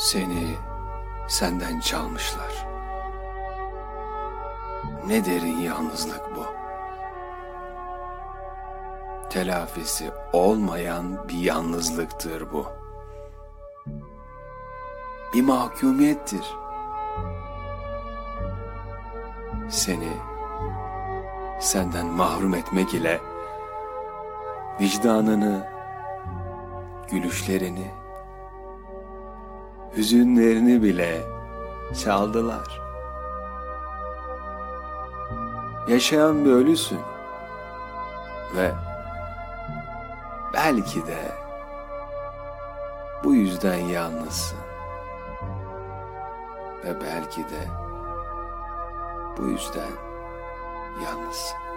Seni senden çalmışlar. Ne derin yalnızlık bu. Telafisi olmayan bir yalnızlıktır bu. Bir mahkumiyettir. Seni senden mahrum etmek ile vicdanını, gülüşlerini, hüzünlerini bile çaldılar. Yaşayan bir ölüsün ve belki de bu yüzden yalnızsın ve belki de bu yüzden yalnızsın.